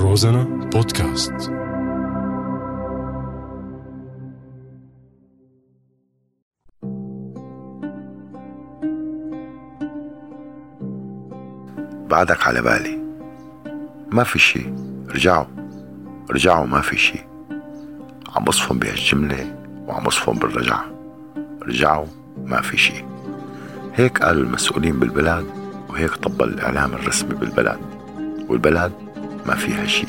روزانا بودكاست. بعدك على بالي. ما في شي. رجعوا. رجعوا ما في شي. عم بصفن بهالجملة وعم بصفن بالرجعة. رجعوا ما في شي. هيك قالوا المسؤولين بالبلاد وهيك طبل الإعلام الرسمي بالبلد والبلد ما فيها شي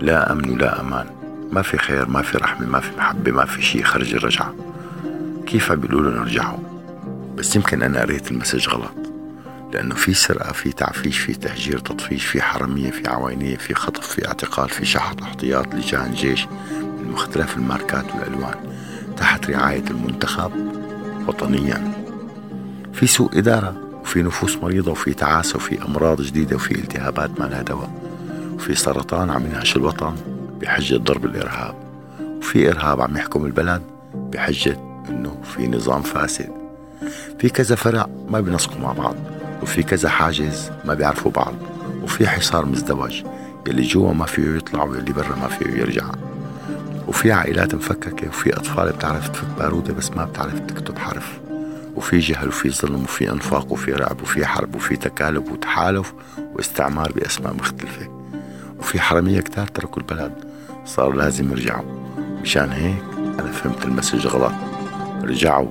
لا أمن ولا أمان. ما في خير ما في رحمة ما في محبة ما في شي خرج الرجعة. كيف بيقولوا نرجعوا بس يمكن أنا قريت المسج غلط. لأنه في سرقة في تعفيش في تهجير تطفيش في حرمية في عوينية في خطف في اعتقال في شحط احتياط لجان جيش من مختلف الماركات والألوان. تحت رعاية المنتخب وطنيا. في سوء إدارة وفي نفوس مريضة وفي تعاسة وفي أمراض جديدة وفي التهابات ما لها دواء. وفي سرطان عم ينهش الوطن بحجة ضرب الإرهاب وفي إرهاب عم يحكم البلد بحجة إنه في نظام فاسد. في كذا فرع ما بينسقوا مع بعض وفي كذا حاجز ما بيعرفوا بعض وفي حصار مزدوج يلي جوا ما فيه يطلع واللي برا ما فيه يرجع. وفي عائلات مفككة وفي أطفال بتعرف تفك بارودة بس ما بتعرف تكتب حرف. وفي جهل وفي ظلم وفي أنفاق وفي رعب وفي حرب وفي تكالب وتحالف واستعمار بأسماء مختلفة. وفي حرامية كتار تركوا البلد صار لازم يرجعوا. مشان هيك أنا فهمت المسج غلط. رجعوا.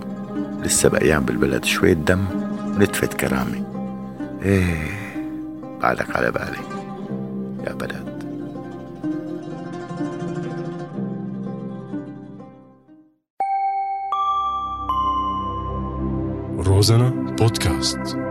لسه بقيان بالبلد شوية دم ونتفة كرامة. إيه بعدك على بالي. يا بلد. روزانا بودكاست.